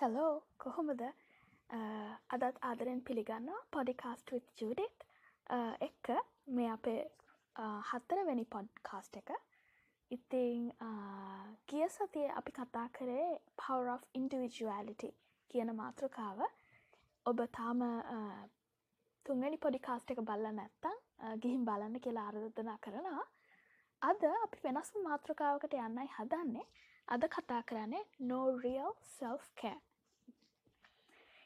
Hello කොහොමද? අදත් ආදරෙන් පිළිගන්නවා පොඩිකාස්ට විත් ජඩෙත් එක්ක මේ අපේ හත්තරවැනි පොඩ්කාස්ට එක. ඉතිං ගිය සතිය අපි කතා කරේ පව of ඉන්ඩිවිජුවලිටි කියන මාතෘකාව. ඔබ තාම තුන්ගනි පොඩිකාස්ට එක බල්ල නැත්තං ගිහිම් බලන්න කියලා අරධනා කරනවා. අද අපි වෙනස් මාතෘකාවකට යන්නයි හදන්නේ. අද කතා කරන්නේ නෝරියල් සෙල්ෆ්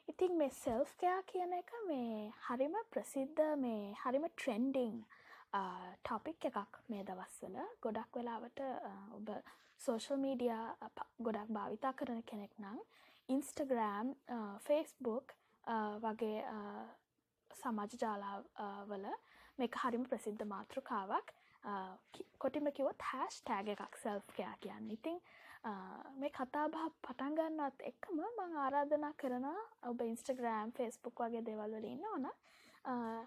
ඉතින් මේ සෙල්ෆ්කයා කියන එක මේ හරිම ප්‍රසිද්ධ මේ හරිම ට්‍රෙන්ඩිං ටොපික් එකක් මේ දවස්වල ගොඩක් වෙලාවට ඔබ සෝෂල් මීඩිය ගොඩක් භාවිතා කරන කෙනෙක් නම් ඉන්ස්ටග්‍රෑම් ෆේස්බුක් වගේ සමාජ ජාලාවල මේක හරිම ප්‍රසිද්ධ මාතෘකාවක්. කොටිම කිවොත් හැෂ් ටෑග එකක් සෙල්ෆ්කයා කියන්න ඉතිං මේ කතාබහ පටන්ගන්නත් එක්කම මං ආරාධනා කරනවා ඔබ ඉන්ස්ටග්‍රෑම් ෆෙස්බුක් වගේ දෙවල්වල ඉන්න ඕන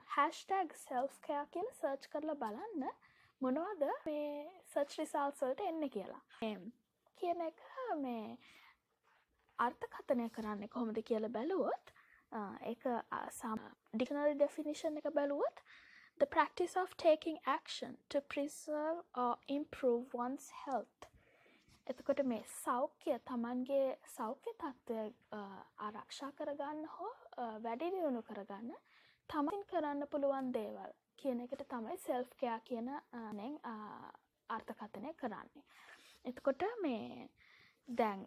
හැස්ටැග් සෙල්ස්කයා කියල සර්ච් කරලා බලන්න මොනවද මේ සර්ච් රිසාල්සල්ට එන්න කියලා කියන එක මේ අර්ථකථනය කරන්න කොහොමද කියල බැලුවොත් එක සම් ඩිකනල් ඩෙෆිනිෂන් එක බැලුවොත් the practice of taking action to preserve or improve one's health එතකොට මේ සෞඛ්‍ය තමන්ගේ සෞඛ්‍ය තත්ත්වය ආරක්ෂා කරගන්න හෝ වැඩි දියුණු කරගන්න තමන් කරන්න පුළුවන් දේවල් කියන එකට තමයි සෙල්ෆ්කයා කියන නෙන් අර්ථකථනය කරන්නේ. එතකොට මේ දැන්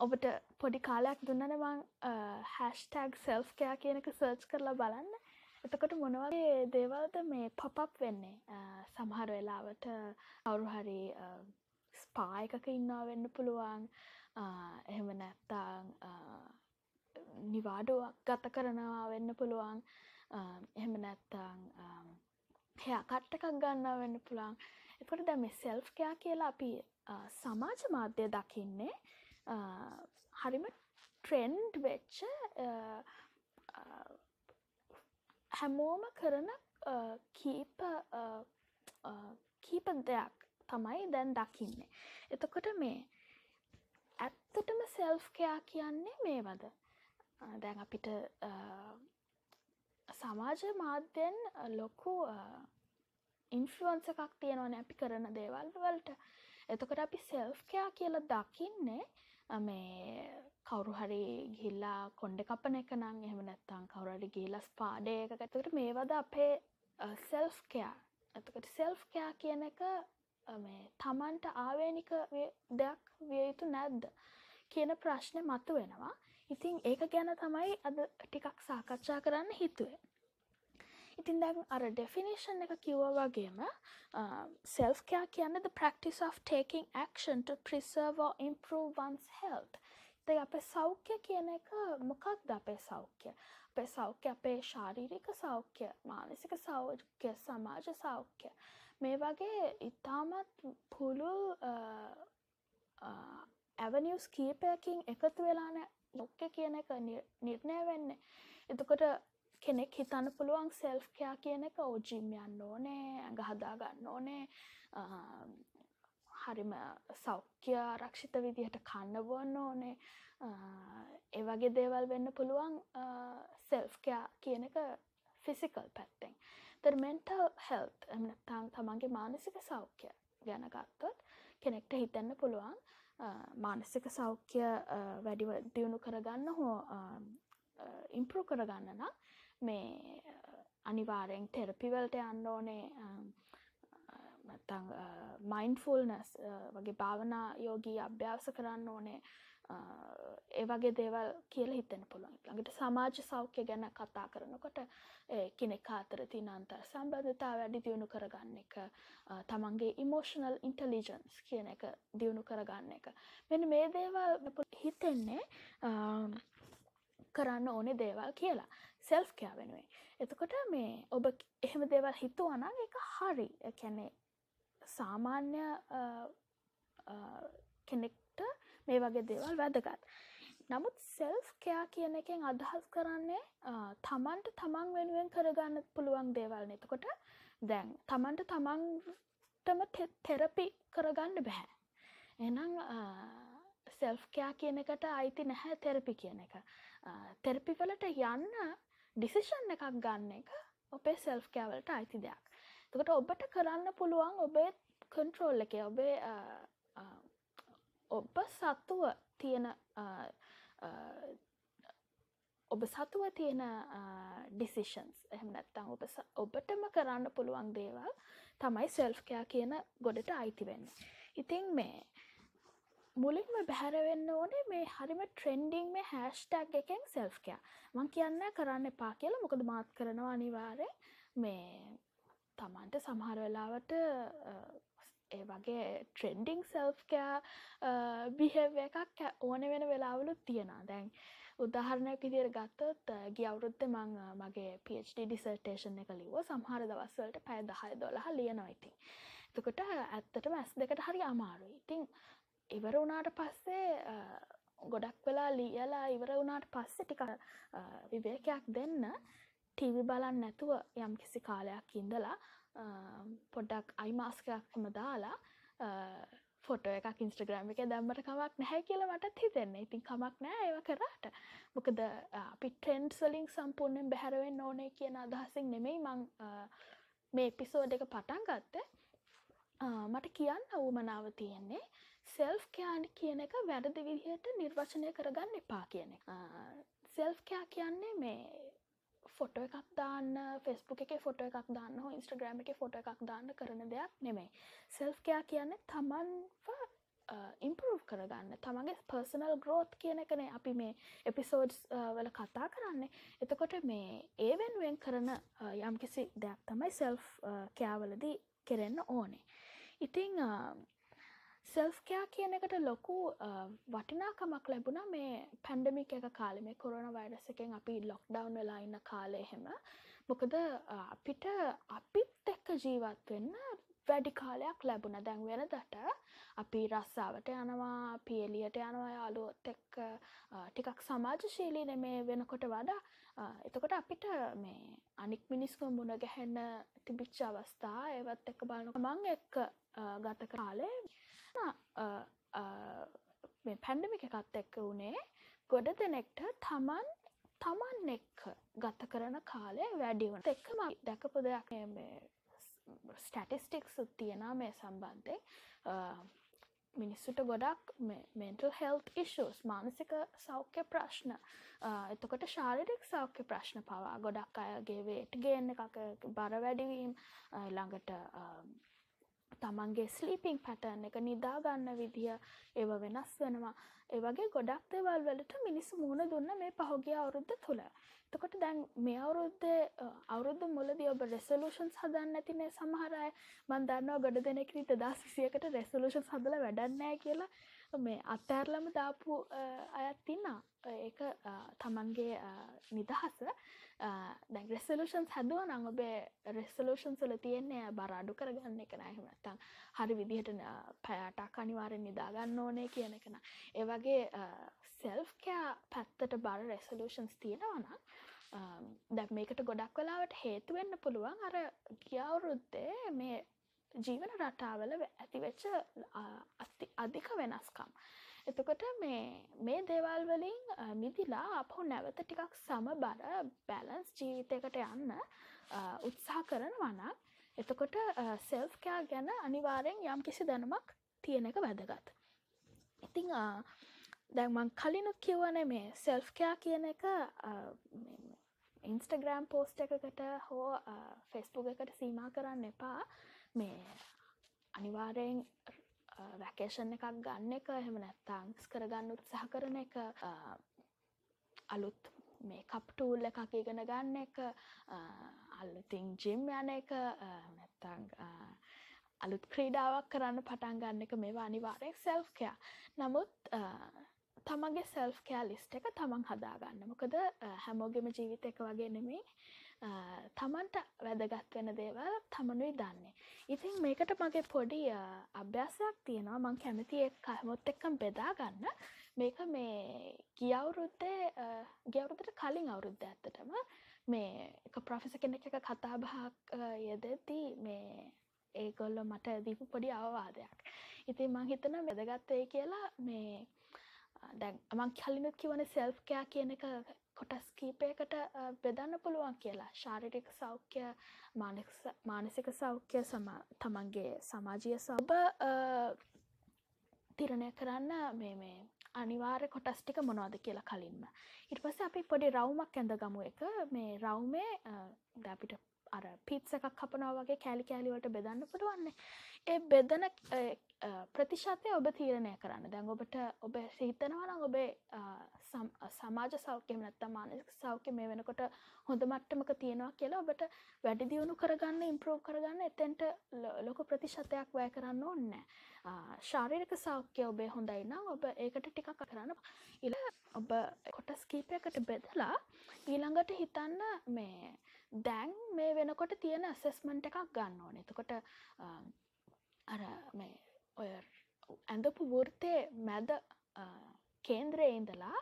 ඔබට පොඩි කාලයක් දුන්නනවන් හැස්ටැග් සෙල්ෆ්කයා කියනක සර්ච් කරලා බලන්න එතකොට මොනවගේ දේවල්ද මේ පොපප් වෙන්නේ? සමහර වෙලාවට අවුරු හරි ස්පා එකක ඉන්නවා වෙන්න පුළුවන්. එහෙම නැත්තාං නිවාඩුවක් ගත කරනවා වෙන්න පුළුවන්. එහෙම නැත්තාං හයා කට්ටකක් ගන්නා වෙන්න පුළන් එකොට දැ මේ සෙල්ෆ්කයා කියලා අපි සමාජ මාධ්‍ය දකින්නේ හරිම ට්‍රෙන්ඩ් වෙච්ච හැමෝම කරන කීප කීප දෙයක් තමයි දැන් දකින්නේ. එතකොට මේ ඇත්තටම සෙල්ෆ්කයා කියන්නේ මේ වද දැන් අපිට සමාජ මාධ්‍යෙන් ලොකු ඉන්ෆලුවන්ස එකක් තියෙනවන අපි කරන දේවල් වලට එතකොට අපි සෙල්ෆ්කයා කියල දකින්නේ මේ කවුරු හරි ගිල්ලා කොන්්ඩ කපන එක නම් එහෙම නැත්තං කවුරට ගිලස් පාඩයක ඇතකට මේවද අපේ සෙල්ෆ්කයා ඇතකට සෙල්ෆ්කයා කියන එක මේ තමන්ට ආවේනික දෙයක් විය යුතු නැද්ද කියන ප්‍රශ්නය මතු වෙනවා ඉතින් ඒක ගැන තමයි අද ටිකක් සාකච්ඡා කරන්න හිතුවේ. ඉතින් දැන් අර ඩෙෆිනිෂන් එක කිව්ව වගේම සෙල්ෆ්කයා කියන්න the practice of taking action to preserve or improve one's health. තයි අපේ සෞඛ්‍ය කියන එක මොකක්ද අපේ සෞඛ්‍ය? අපේ සෞඛ්‍ය අපේ ශාරීරික සෞඛ්‍ය මානසික සෞඛ්‍ය සමාජ සෞඛ්‍ය. මේ වගේ ඉතාමත් පුළුල් ඇවනිියස් කීපයකින් එකතු වෙලාන ලොක්ක කියන එක නිර්ණය වෙන්න. එතකොට කෙනෙක් හිතන්න පුළුවන් සෙල්ෆ්කයා කියන එක ඕජිම් යන්න ඕනේ ඇඟ හදාගන්න ඕනේ හරිම සෞඛ්‍ය රක්ෂිත විදිහට කන්නබොන්න ඕනේ. ඒවගේ දේවල් වෙන්න පුළුවන් සෙල්ෆ්කයා කියන එක ෆිසිකල් පැත්තෙන්. තර මෙන්ටල් හෙල්ත් එමනත්තාන් තමන්ගේ මානසික සෞඛ්‍ය ගැන ගත්තොත් කෙනෙක්ට හිතන්න පුළුවන් මානසික සෞඛ්‍ය වැඩිව දියුණු කරගන්න හෝ ඉම්පරු කරගන්න නම් මේ අනිවාරෙන් තෙරපිවල්ට යන්න ඕනේ. මයින්ෆුල්නස් වගේ භාවනා යෝගී අභ්‍යාස කරන්න ඕනේ. ඒ වගේ දේවල් කියල හිතෙන පුළුවන්. ළඟට සමාජ සෞඛ්‍ය ගැන කතා කරනකොට කෙනෙක් අතර තින අන්තර් සම්බන්ධතා වැඩි දියුණු කරගන්න එක තමන්ගේ ඉමෝෂනල් ඉන්ටලිජන්ස් කියන එක දියුණු කරගන්න එක. මෙන්න මේ දේවල් හිතෙන්නේ කරන්න ඕනෙ දේවල් කියලා. සෙල්ෆ් කෑ වෙනුවේ එතකොට මේ ඔබ එහෙම දේවල් හිතුවනං එක හරි කැනෙ සාමාන්‍ය කෙනෙක්ට මේ වගේ දේවල් වැදගත්. නමුත් සෙල්ෆ් කයා කියන එකෙන් අදහස් කරන්නේ තමන්ට තමන් වෙනුවෙන් කරගන්න පුළුවන් දේවල් නතකොට දැන් තමන්ට තමන්ටම තෙරපි කරගන්න බැහැ. එනම් සෙල්ෆ්කයා කියන එකට අයිති නැහැ තෙරපි කියන එක තෙරපිවලට යන්න ඩිසිෂන් එකක් ගන්න එක ඔබේ සෙල්ෆ්කෑවලට අයිති දෙයක්. තකට ඔබට කරන්න පුළුවන් ඔබේ කන්ට්‍රෝල් එක ඔබේ ඔබ සත්තුව තියෙන ඔබ සතුව තියෙන ඩිසිෂන්ස් එහම නැත්තං ඔබ ඔබටම කරන්න පුළුවන් දේවල් තමයි සෙල්ෆ්කයා කියන ගොඩට අයිතිවෙන්න ඉතින් මේ මුලින්ම බැහැරවෙන්න ඕනේ මේ හරිම ට්‍රෙන්ඩිං මේ හැෂ්ටැක් එකෙන් සෙල්ෆ්කයා මං කියන්න කරන්න එපා කියලා. මොකද මාත් කරනවා අනිවාරය මේ තමන්ට සමහර වෙලාවට ඒ වගේ ට්‍රෙන්ඩිං සෙල්ෆ්කයා බිහෙව එකක් ඕන වෙන වෙලාවලුත් තියෙනවා. දැන් උදාහරණයක් විදියට ගත්තොත් ගිය අවුරුද්ද මං මගේ PhD ඩිසර්ටේෂන් එක ලිව්ව. සමහර දවස්වලට පැය දහය දොළහ ලියනවා ඉතින්. එතකොට ඇත්තටම ඇස් දෙකට හරි අමාරුයි. ඉතින් ඉවර වුණාට පස්සේ ගොඩක් වෙලා ලියලා ඉවර වුණාට පස්සෙ ටික විවේකයක් දෙන්න ටීවි බලන්න නැතුව යම් කිසි කාලයක් ඉඳලා පොඩ්ඩක් අයිමාස්කයක් එම දාලා ෆොටෝ එකක් ඉන්ස්ට්‍රග්‍රම් එක දැම්මට කමක් නැහැ කියල මටත් හිතෙන්නේ. ඉතින් කමක් නෑ ඒව කරාට. මොකද අපි ට්‍රෙන්ඩ් වලින් සම්පූර්ණයෙන් බැහැරවෙන්න ඕනේ කියන අදහසින් නෙමෙයි මං මේ එපිසෝඩ් එක පටන් ගත්තේ. මට කියන්න වුමනාව තියෙන්නේ. සෙල්ෆ් කෑන් කියන එක වැරදි විදිහට නිර්වචනය කරගන්න එපා කියන එක. සෙල්ෆ් කෑ කියන්නේ මේ ෆොටෝ එකක් දාන්න ෆෙස්බුක් එක ෆොට එකක් දාන්න හෝ ඉන්ස්ට්‍රග්‍රම් එක ෆොට එකක් දාන්න කරන දෙයක් නෙමෙයි. සෙල්ෆ් කෑ කියන්න තමන් ඉම්පරෝ් කරගන්න. තමන්ගේ පර්සනල් ග්‍රෝත් කියන එකනේ අපි මේ එපිසෝඩ්ස් වල කතා කරන්නේ. එතකොට මේ ඒ වෙනුවෙන් කරන යම්කිසි දෙයක් තමයි සෙල්ෆ් කෑවලදී කෙරෙන්න ඕනේ. ඉතිං සෙල්ෆ්කයා කියන එකට ලොකු වටිනාකමක් ලැබුණ මේ පැන්ඩමික් එක කාලෙ. මේ කොරන වෛරස එකෙන් අපි ලොක්ඩවන්් වෙලා ඉන්න කාලය එහෙම. මොකද අපිට අපිත් එක්ක ජීවත් වෙන්න වැඩි කාලයක් ලැබුණ දැන් වෙන දට අපි රස්සාාවට යනවා පියලියට යනවා යාලුවොත් එක්ක ටිකක් සමාජශීලී නෙමේ වෙනකොට වඩා. එතකොට අපිට මේ අනික් මිනිස්කම් මුණ ගැහෙන්න තිබිච්ච අවස්ථා ඒවත් එක්ක බලනු මං එක්ක ගත කාලේ මේ පැන්ඩමික එකත් එක්ක වුණේ ගොඩ දෙනෙක්ට තමන් තමන් එක්ක ගත කරන කාලය වැඩිවන එක්කම දැකපු දෙයක් ස්ටටිස්ටික්ස් තියෙනවා මේ සම්බන්ධය මිනිස්සුට ගොඩක් මෙන්ටල් හෙල්ත් ඉශස් මානසික සෞඛ්‍ය ප්‍රශ්න එතකොට ශාරිරික් සෞඛ්‍ය ප්‍රශ්න පවා ගොඩක් අයගේ වේට ගේන්න එකක බර වැඩිවීම් ළඟට තමන්ගේ ස්ලීපිං පැටර්න් එක නිදාගන්න විදිහ ඒව වෙනස් වෙනවා. ඒවගේ ගොඩක් දෙවල් වලට මිනිස්සු මුණ දුන්න මේ පහුගිය අවුරුද්ධ තුළ. එතකොට දැන් මේ අවුරුද්ධ අවුරුද්ධ මුලදී ඔබ රෙසලූෂන්ස් හදන්න ඇතිනේ සමහරය මන් දන්නවා ගොඩ දෙනෙක්ට දස් විසියකට රෙසලූෂන් හදල වැඩන්නෑ කියලා. මේ අත්තෑර්ලම දාපු අයත් ඉන්නා ඒක තමන්ගේ නිදහස. දැන් රෙසලූෂන්ස් හැදුව නං ඔබේ රෙසලූෂන් සල තියෙන්නේ බර අඩු කරගන්න එක නෑහෙම නැත්තං හරි විදිහට පැයටක් අනිවාරෙන් නිදාගන්න ඕනේ කියන එකන ඒවගේ සෙල්ෆ්කෑ පැත්තට බර රෙසලූෂන්ස් තියෙනවනම් දැ මේකට ගොඩක් වෙලාවට හේතුවෙන්න පුළුවන් අර ගියවුරුද්දේ මේ ජීවන රටාවල ඇතිවෙච්ච අධික වෙනස්කම් එතකොට මේ මේ දේවල් වලින් මිදිලා අපහු නැවත ටිකක් සමබර බැලන්ස් ජීවිතයකට යන්න උත්සාහ කරනවනම් එතකොට සෙල්ෆ්කයා ගැන අනිවාරයෙන් යම් කිසි දැනුමක් තියෙන එක වැදගත්. ඉතිං දැන්මං කලිනුත් කිව්වන මේ සෙල්ෆ්කයා කියන එක ඉන්ස්ටග්‍රෑම් පෝස්ට එකකට හෝ ෆෙස්බුග එකට සීමා කරන්න එපා මේ අනිවාරයෙන් වැකේෂන් එකක් ගන්න එක එහෙම නැත්තංස් කරගන්න උත්සාහ කරන එක අලුත් මේ කප්ටූල් එකක් ඉගෙන ගන්න එක අල්ලුතින් ජිම් යන එක නැත්තං අලුත් ක්‍රීඩාවක් කරන්න පටන් ගන්න එක මේවා අනිවාරෙක් සෙල්ෆ්කයා නමුත් තමන්ගේ සෙල්ෆ්කයා ලිස්ට එක තමන් හදාගන්න. මොකද හැමෝගෙම ජීවිත එක වගේ නෙමේ තමන්ට වැදගත් වෙන දේවල් තමනුයි දන්නේ. ඉතින් මේකට මගේ පොඩි අභ්‍යාසයක් තියෙනවා මං කැමති එක් හැමොත් එක්කම් බෙදාගන්න මේක මේ ගියවුරුද්දේ ගියවුරුද්දට කලින් අවුරුද්ධ ඇත්තටම මේ එක ප්‍රොෆෙස කෙනෙක් එක කතාබහක් යෙදදී මේ ඒගොල්ලො මට දීපු පොඩි අවවාදයක්. ඉතින් මං හිතන මෙදගත්තේ කියලා මේ දැන් මං කලිනුත් කිවන සෙල්ෆ්කයා කියන එක කොටස් කීපයකට බෙදන්න පුළුවන් කියලා. ශාරිරික සෞඛ්‍ය මානසික සෞඛ්‍ය තමන්ගේ සමාජය සබ තිරණය කරන්න මේ මේ අනිවාර්ය කොටස් ටික මොනවද කියලා කලින්ම. ඉට පස්ස අපි පොඩි රවුමක් ඇඳ ගමු එක මේ රවුමේ දැපිට අර පිත්ස එකක් කපනවා වගේ කෑලි කෑලිවලට බෙදන්න පුළුවන්නේ. ඒ බෙදන ප්‍රතිශතය ඔබ තීරණය කරන්න. දැන් ඔබට ඔබ හිතනවනම් ඔබේ සමාජ සෞඛ්‍යම නැත්ත මානසික සෞඛ්‍ය මේ වෙනකොට හොඳ මට්ටමක තියෙනවා කියලා ඔබට වැඩි දියුණු කරගන්න ඉම්ප්‍රෝව් කරගන්න එතෙන්ට ලොක ප්‍රතිශතයක් වැය කරන්න ඕන්න ශාරීරික සෞඛ්‍ය ඔබේ හොඳයි නම් ඔබ ඒකට ටිකක් කරන්න ඉල ඔබ කොටස් කීපයකට බෙදලා ඊළඟට හිතන්න මේ දැන් මේ වෙනකොට තියෙන ඇසෙස්මන්ට් එකක් ගන්න ඕන. එතකොට අර මේ ඔය ඇඳපු වෘතය මැද කේන්ද්‍රය ඉඳලා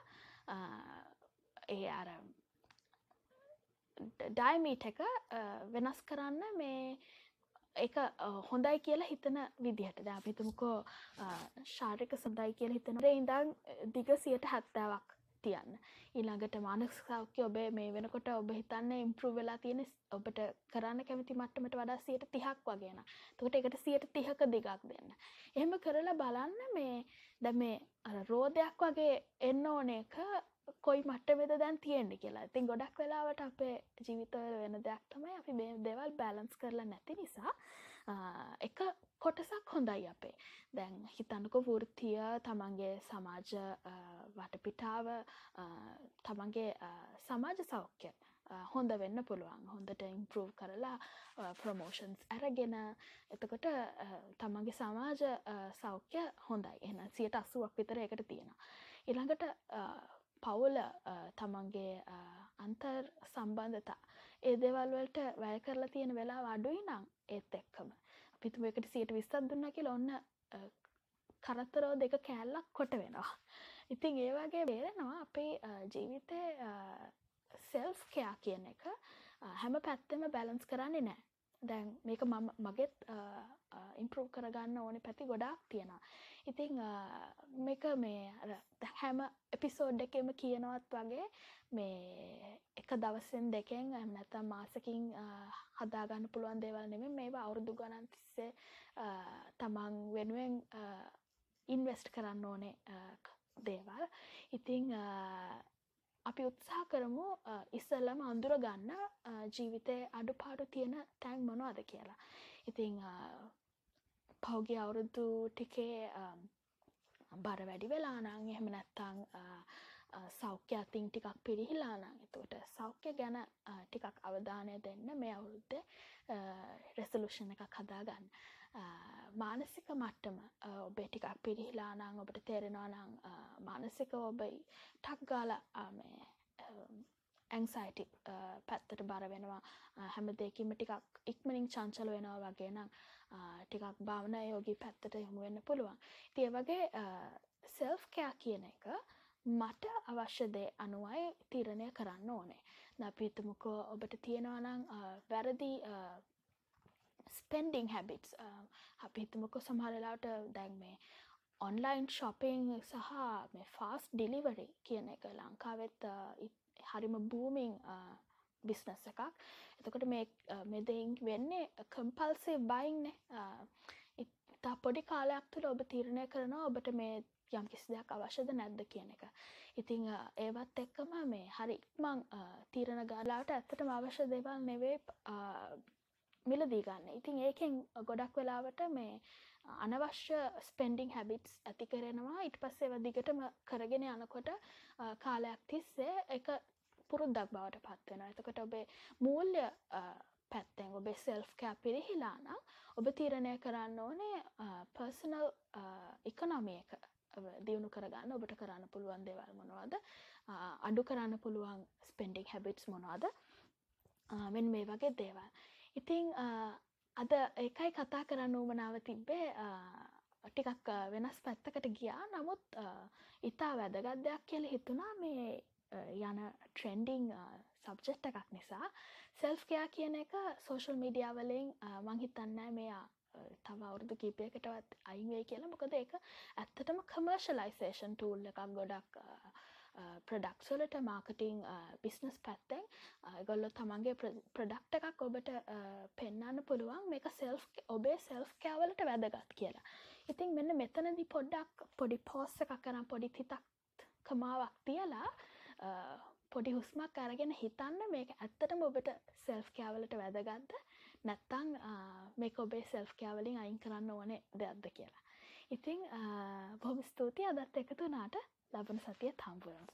ඒ අර ඩයිමීට එක වෙනස් කරන්න මේ එක හොඳයි කියලා හිතන විදිහට. ද අපිතුමකෝ ශාරික සඳයි කියල හිතන ඉඳන් දිග සියට හැත්තාවක්. තියන්න. ඊළඟට මානක් සෞඛ්‍ය ඔබේ මේ වෙනකොට ඔබ හිතන්න ඉම්පරු වෙලා තියෙන ඔබට කරන්න කැමති මට්ටමට වඩා සියට තිහක් වගේන තකට එකට සියට තිහක දිගක් දෙන්න. එහෙම කරලා බලන්න මේ ද මේ රෝධයක් වගේ එන්න ඕන එක කොයි මට්ට වෙද දැන් තියෙන්ඩි කියලා. ඉතින් ගොඩක් වෙලාවට අපේ ජීවිතවල වෙන දෙයක් තමයි අපි මේ දෙවල් බැලන්ස් කරලා නැති නිසා එක කොටසක් හොඳයි අපේ. දැන් හිතන්නක වෘතිය තමන්ගේ සමාජ වටපිටාව තමන්ගේ සමාජ සෞඛ්‍ය හොඳ වෙන්න පුළුවන්. හොඳට ඉම්පරෝව් කරලා ප්‍රමෝෂන්ස් ඇරගෙන එතකොට තමන්ගේ සමාජ සෞඛ්‍ය හොඳයි. එන සියට අස්සුවක් විතර එකට තියෙන. ඉළඟට පවුල තමන්ගේ අන්තර් සම්බන්ධතා. ඒ දෙවල්වලට වැය කරලා තියෙන වෙලා අඩුයි නම් ඒත් එක්කම. පිතුම එකට සියට විස්සත් දුන්න කියල ඔන්න කරත්තරෝ දෙක කෑල්ලක් කොට වෙනවා. ඉතින් ඒ වගේ බේරෙනවා අපේ ජීවිතය සෙල්ෆ් කයා කියන එක හැම පැත්තෙම බැලන්ස් කරන්නේ නෑ. දැන් මේක මම මගෙත් ඉම්පරෝ් කරගන්න ඕනෙ පැති ගොඩාක් තියෙනවා. ඉතිං මේක මේ හැම එපිසෝඩ් එකම කියනවත් වගේ මේ එක දවසෙන් දෙකෙන් ඇම නැතම් මාසකින් හදාගන්න පුළුවන් දේවල් නෙම මේවා අවුරුදු ගණන් තිස්සේ තමන් වෙනුවෙන් ඉන්වෙස්ට් කරන්න ඕනේ දේවල්. ඉතිං අපි උත්සා කරමු ඉස්සල්ලම අඳුර ගන්න ජීවිතය අඩු පාඩු තියෙන තැන් මොනවාද කියලා. ඉතිං පෞගේ අවුරුදු ටිකේ බර වැඩි වෙලානං එහෙම නැත්තං සෞඛ්‍ය අතින් ටිකක් පිරිහිලානං එතුවට සෞඛ්‍ය ගැන ටිකක් අවධානය දෙන්න මේ අවුරුද්ද රෙසලූෂණ එකක් හදාගන්න. මානසික මට්ටම ඔබේ ටිකක් පිරිහිලානං ඔබට තේරෙනවා නං මානසික ඔබයි ටක් ගාල මේ ඇංසයිටි පැත්තට බර වෙනවා. හැම දෙකින්ම ටිකක් ඉක්මනින් චංචල වෙනවා වගේ නම් ටිකක් භාවන යෝගී පැත්තට යොමු වෙන්න පුළුවන්. තිය වගේ සෙල්ෆ් කෑ කියන එක මට අවශ්‍ය දේ අනුවයි තීරණය කරන්න ඕනේ. නපිතමුකෝ ඔබට තියෙනවානං වැරදි ස්පෙන්ඩිං හැබිටස් uh, අපිහිතමකො සමහරලාට දැන් මේ ඔන්ලයින් ශොපිං සහ මේ ෆාස් ඩිලිවරි කියන එක ලංකාවෙත් uh, හරිම බූමිං බිස්නස් uh, එකක්. එතකොට මේ මෙදයින් වෙන්නේ කම්පල්සේ බයින්නේ ඉතා පොඩි කාලයක් තුළ ඔබ තීරණය කරනවා ඔබට මේ යම් කිසි දෙයක් අවශ්‍යද නැද්ද කියන එක. ඉතිං ඒවත් එක්කම මේ හරි ඉක්මං තීරණ ගාලාට ඇත්තටම අවශ්‍ය දෙවල් නෙවේ මිලදී ගන්න. ඉතින් ඒකෙන් ගොඩක් වෙලාවට මේ අනවශ්‍ය ස්පෙන්ඩිං හැබිටස් ඇති කරෙනවා. ඉට පස්සේ දිගටම කරගෙන යනකොට කාලයක් තිස්සේ එක පුරුද්දක් බවට පත්වෙන එතකොට ඔබේ මූල්‍ය පැත්තෙන් ඔබේ සෙල්ෆ් කෑ පිරිහිලානම් ඔබ තීරණය කරන්න ඕනේ පර්සනල් ඉකනොමිය එක දියුණු කරගන්න ඔබට කරන්න පුළුවන් දෙවල් මොනවාද? අඩු කරන්න පුළුවන් ස්පෙන්ඩික් හැබිටස් මොනවාද? මෙන් මේ වගේ දේවල්. ඉතිං අද එකයි කතා කරන්න ූමනාව තිබ්බේ. ටිකක් වෙනස් පැත්තකට ගියා. නමුත් ඉතා වැදගත් දෙයක් කියල හිතුනා මේ යන ට්‍රෙන්ඩිං සබ්ජෙට් එකක් නිසා. සෙල්ෆ්කයා කියන එක සෝශල් මීඩියාවලින් මංහිතන්න මේ තම අවුරුදු කීපයකටවත් අයිවේ කියලා. මොකද ඒක ඇත්තටම කමර්ශලයිසේෂන් ටූල් එකක් ගොඩක් ප්‍රඩක්ස්වලට මාර්කටිං බිස්නස් පැත්තෙන් ගොල්ලො තමන්ගේ ප්‍රඩක්ට එකක් ඔබට පෙන්න්න පුළුවන්. මේක සෙල් ඔබේ සෙල්ෆ් කෑවලට වැදගත් කියලා. ඉතින් මෙන්න මෙතනදි පොඩ්ඩක් පොඩි පෝස්ස එකක් කරම් පොඩි හිතක් කමාවක් තියලා පොඩි හුස්මක් අරගෙන හිතන්න මේක ඇත්තටම ඔබට සෙල්ෆ් කෑවලට වැදගත්ද? නැත්තං මේ ඔබේ සෙල්ෆ් කෑවලින් අයින් කරන්න ඕනේ දෙයක්ද කියලා. ඉතිං බොහොම ස්තුතියි. අදත් එකතුනාට ලබන සතිය තම්පුරම්.